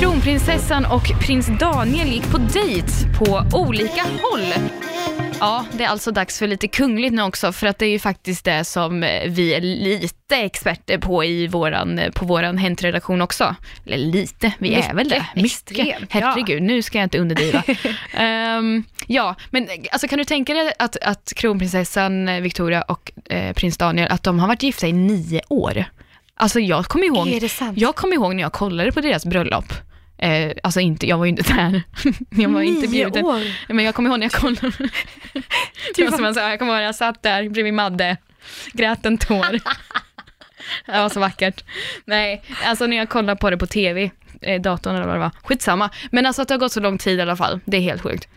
Kronprinsessan och prins Daniel gick på dejt på olika håll. Ja, det är alltså dags för lite kungligt nu också, för att det är ju faktiskt det som eh, vi är lite experter på i våran, eh, på våran Hänt-redaktion också. Eller lite, vi är väl det. Mycket, extremt, ja. Herregud, nu ska jag inte underdriva. [LAUGHS] Ehm, ja, men alltså, kan du tänka dig att, att kronprinsessan eh, Victoria och eh, prins Daniel, att de har varit gifta i nio år? Alltså jag kommer ihåg, jag kommer ihåg när jag kollade på deras bröllop. Eh, alltså inte, jag var ju inte där. [LAUGHS] jag var inte Nio bjuden. år? Men jag kommer ihåg när jag kollade. var som man sa, jag kommer ihåg när jag satt där bredvid Madde, grät en tår. [LAUGHS] det var så vackert. Nej, alltså när jag kollade på det på tv, eh, datorn eller vad det var, skitsamma. Men alltså att det har gått så lång tid i alla fall, det är helt sjukt.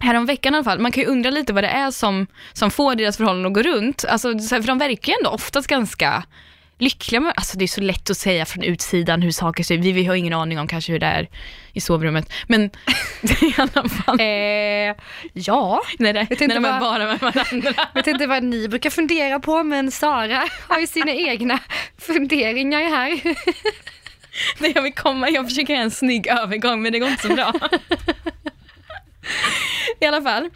Häromveckan i alla fall, man kan ju undra lite vad det är som, som får deras förhållanden att gå runt. Alltså, för de verkar ju ändå oftast ganska lyckliga med, alltså det är så lätt att säga från utsidan hur saker ser ut. Vi, vi har ingen aning om kanske hur det är i sovrummet. Men [LAUGHS] i alla fall. Eh, ja, när det, vet när de är vad- bara med varandra. [LAUGHS] vet inte vad ni brukar fundera på, men Sara har ju sina egna funderingar här. [LAUGHS] Nej, jag vill komma, jag försöker göra en snygg övergång men det går inte så bra. I alla fall.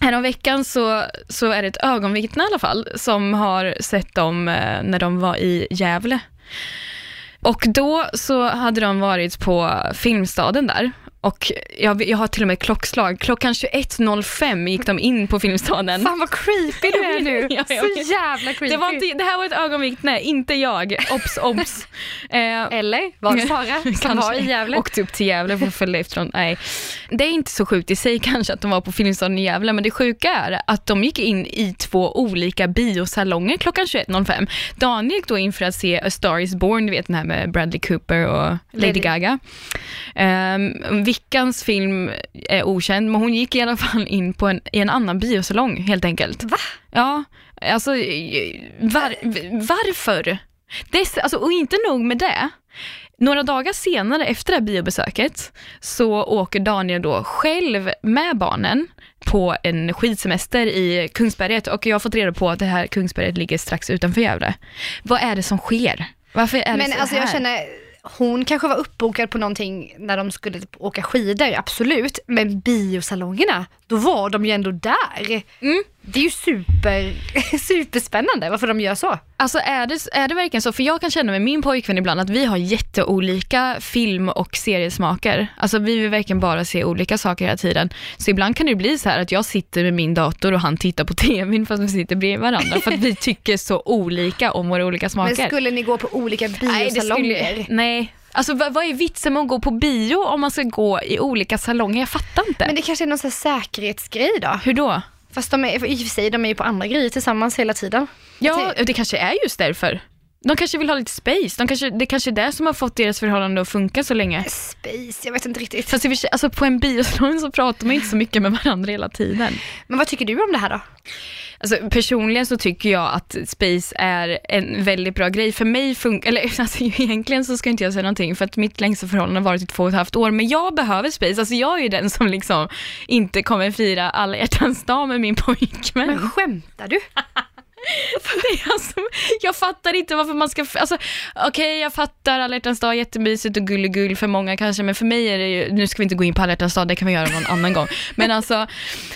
Häromveckan så, så är det ett ögonvittne i alla fall som har sett dem eh, när de var i Gävle. Och då så hade de varit på Filmstaden där. Och jag, jag har till och med klockslag. Klockan 21.05 gick de in på Filmstaden. Fan vad creepy du är nu. [LAUGHS] Ja, Så jävla creepy. Det, var inte, det här var ett ögonvittne, inte jag. Obs, obs. [LAUGHS] Eh, Eller var det Sara som var i Gävle? Åkte upp till Gävle för att följa efter honom. Nej. Det är inte så sjukt i sig kanske att de var på Filmstaden i Gävle, men det sjuka är att de gick in i två olika biosalonger klockan 21.05. Daniel gick då in för att se A Star Is Born, du vet den här med Bradley Cooper och Lady, Lady. Gaga. Um, Vickans film är okänd, men hon gick i alla fall in på en, i en annan biosalong helt enkelt. Va? Ja, alltså var, varför? Det är, alltså, och inte nog med det. Några dagar senare efter det här biobesöket så åker Daniel då själv med barnen på en skidsemester i Kungsberget och jag har fått reda på att det här Kungsberget ligger strax utanför Gävle. Vad är det som sker? Varför är det Men så alltså här? jag känner, hon kanske var uppbokad på någonting när de skulle typ åka skidor, absolut. Men biosalongerna, då var de ju ändå där. Mm. Det är ju super, [LAUGHS] superspännande varför de gör så. Alltså är det, är det verkligen så? För jag kan känna med min pojkvän ibland att vi har jätteolika film och seriesmaker. Alltså vi vill verkligen bara se olika saker hela tiden. Så ibland kan det bli så här att jag sitter med min dator och han tittar på [LAUGHS] tvn fast vi sitter bredvid varandra för att vi tycker så olika om våra olika smaker. Men skulle ni gå på olika Nej, det biosalonger? skulle, nej. Alltså vad, vad är vitsen med att gå på bio om man ska gå i olika salonger? Jag fattar inte. Men det kanske är någon sån här säkerhetsgrej då? Hur då? Fast de är, i och för sig, de är ju på andra grejer tillsammans hela tiden. Ja, det kanske är just därför. De kanske vill ha lite space. De kanske, det kanske är det som har fått deras förhållande att funka så länge. Space, jag vet inte riktigt. Fast i alltså på en biosalong så pratar man inte så mycket med varandra hela tiden. Men vad tycker du om det här då? Alltså, personligen så tycker jag att space är en väldigt bra grej. För mig funkar, eller [LAUGHS] alltså, egentligen så ska inte jag säga någonting för att mitt längsta förhållande har varit i två och ett halvt år. Men jag behöver space. Alltså jag är ju den som liksom inte kommer fira alla hjärtans dag med min [LAUGHS] pojkvän. Men skämtar du? Det är alltså, jag fattar inte varför man ska, alltså, okej jag fattar alla hjärtans dag, jättemysigt och gulligull för många kanske, men för mig är det ju, nu ska vi inte gå in på alla hjärtans dag, det kan vi göra någon annan gång. Men alltså,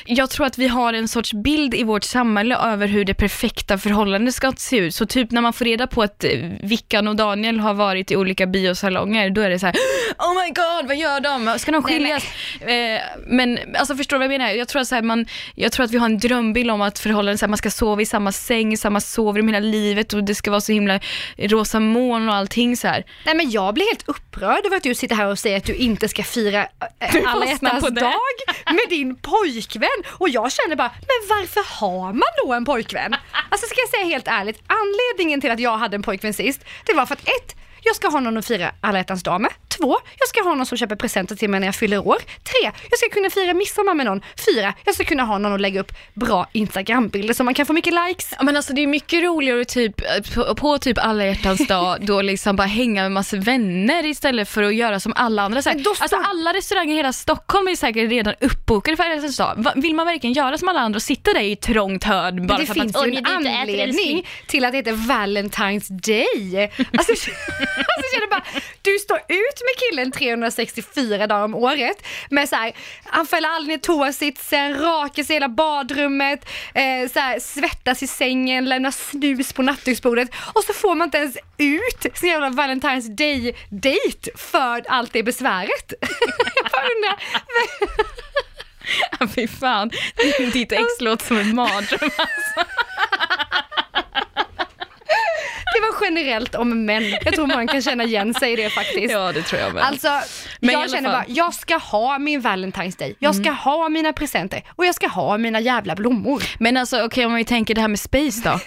jag tror att vi har en sorts bild i vårt samhälle över hur det perfekta förhållandet ska se ut. Så typ när man får reda på att eh, Vickan och Daniel har varit i olika biosalonger, då är det så här: oh my god, vad gör de? Ska de skiljas? Eh, men alltså förstår du vad jag menar? Jag tror, att så här, man, jag tror att vi har en drömbild om att förhållanden, så här, man ska sova i samma säng, i samma sovrum hela livet och det ska vara så himla rosa moln och allting så här. Nej men jag blir helt upprörd över att du sitter här och säger att du inte ska fira [LAUGHS] äh, alla hjärtans dag med din pojkvän. Och jag känner bara, men varför har man då en pojkvän? Alltså ska jag säga helt ärligt, anledningen till att jag hade en pojkvän sist, det var för att ett, jag ska ha någon att fira alla hjärtans dag med. Två, jag ska ha någon som köper presenter till mig när jag fyller år. Tre, jag ska kunna fira midsommar med någon. Fyra, jag ska kunna ha någon att lägga upp bra Instagrambilder så man kan få mycket likes. Ja, men alltså det är mycket roligare typ, på, på typ alla hjärtans dag [LAUGHS] då liksom bara hänga med massa vänner istället för att göra som alla andra. Så alltså står- alla restauranger i hela Stockholm är säkert redan uppbokade för alla hjärtans dag. Vill man verkligen göra som alla andra och sitta där i ett trångt hörn bara det för finns att ju man en "Åh, ni inte äter anledning till att det heter Valentine's Day. [LAUGHS] Alltså, [LAUGHS] alltså jag känner bara, du står ut killen 364 dagar om året med så här, han fäller aldrig ner toasitsen, rakar sig i hela badrummet, eh, så här, svettas i sängen, lämnar snus på nattduksbordet och så får man inte ens ut sin jävla Valentine's Day-date för allt det besväret. [LAUGHS] jag bara undrar, [LAUGHS] Ja, Fy fan, ditt ex låter som en mardröm. [LAUGHS] det var generellt om män. Jag tror man kan känna igen sig i det faktiskt. Ja det tror jag med. Alltså, Men jag känner fall. bara, jag ska ha min Valentine's Day, jag ska ha mina presenter och jag ska ha mina jävla blommor. Men alltså okej om vi tänker det här med space då?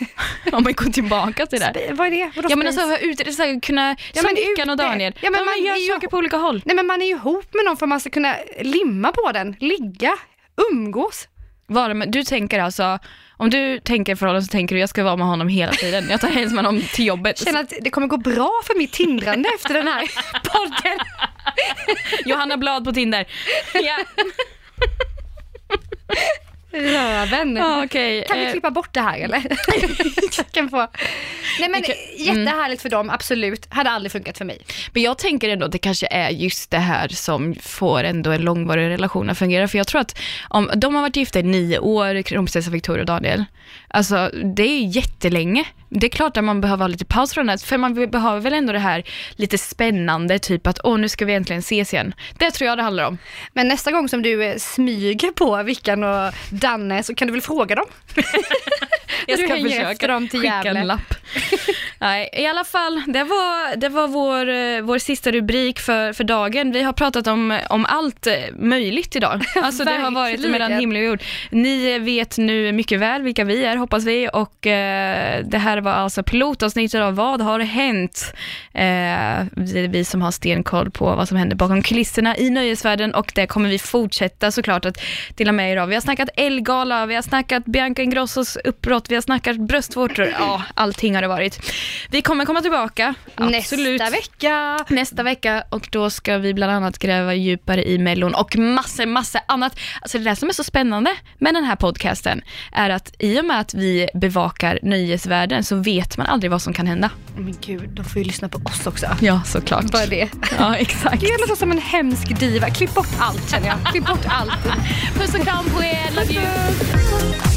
[LAUGHS] om vi går tillbaka till det. Sp- Vad är det? Vadå Ja men space? alltså ut, så här, kunna, Ja, som Vickan och ute. Daniel, Ja, men de man är gör saker på olika håll. Nej men man är ju ihop med någon för att man ska kunna limma på den, ligga, umgås. Med, du tänker alltså, om du tänker förhållande så tänker du jag ska vara med honom hela tiden. Jag tar hem med honom till jobbet. Känner att det kommer gå bra för mitt tindrande [LAUGHS] efter den här podden. Johanna Blad på Tinder. Ja. [LAUGHS] Röven. Ja, okej. Kan vi Eh, klippa bort det här eller? [LAUGHS] Kan få. Nej men jättehärligt för dem, absolut. Hade aldrig funkat för mig. Men jag tänker ändå att det kanske är just det här som får ändå en långvarig relation att fungera. För jag tror att om de har varit gifta i nio år, kronprinsessa Victoria och Daniel. Alltså det är jättelänge. Det är klart att man behöver ha lite paus från det, för man behöver väl ändå det här lite spännande, typ att åh nu ska vi äntligen ses igen. Det tror jag det handlar om. Men nästa gång som du eh, smyger på Vickan och Danne så kan du väl fråga dem? [LAUGHS] Jag Du ska hänger försöka efter dem till skicka Gävle. en lapp. [LAUGHS] Nej, i alla fall, det var, det var vår, eh, vår sista rubrik för, för dagen. Vi har pratat om, om allt eh, möjligt idag. [LAUGHS] Alltså det har varit mellan himmel och jord. Ni vet nu mycket väl vilka vi är, hoppas vi. Och eh, det här var alltså pilotavsnittet av Vad har hänt? Eh, är vi som har stenkoll på vad som händer bakom kulisserna i nöjesvärlden och det kommer vi fortsätta såklart att dela med er av. Vi har snackat Elgala, vi har snackat Bianca Ingrossos uppbrott, vi har snackat bröstvårtor, ja allting har det varit. Vi kommer komma tillbaka, absolut. Nästa vecka. Nästa vecka och då ska vi bland annat gräva djupare i Mellon och massor, massor annat. Alltså det där som är så spännande med den här podcasten är att i och med att vi bevakar nöjesvärlden så vet man aldrig vad som kan hända. Men gud, de får ju lyssna på oss också. Ja, såklart. Bara det. Ja, exakt. Gud, jag låter som en hemsk diva. Klipp bort allt känner jag. Klipp bort allt. [LAUGHS] Puss och kram på er, love you.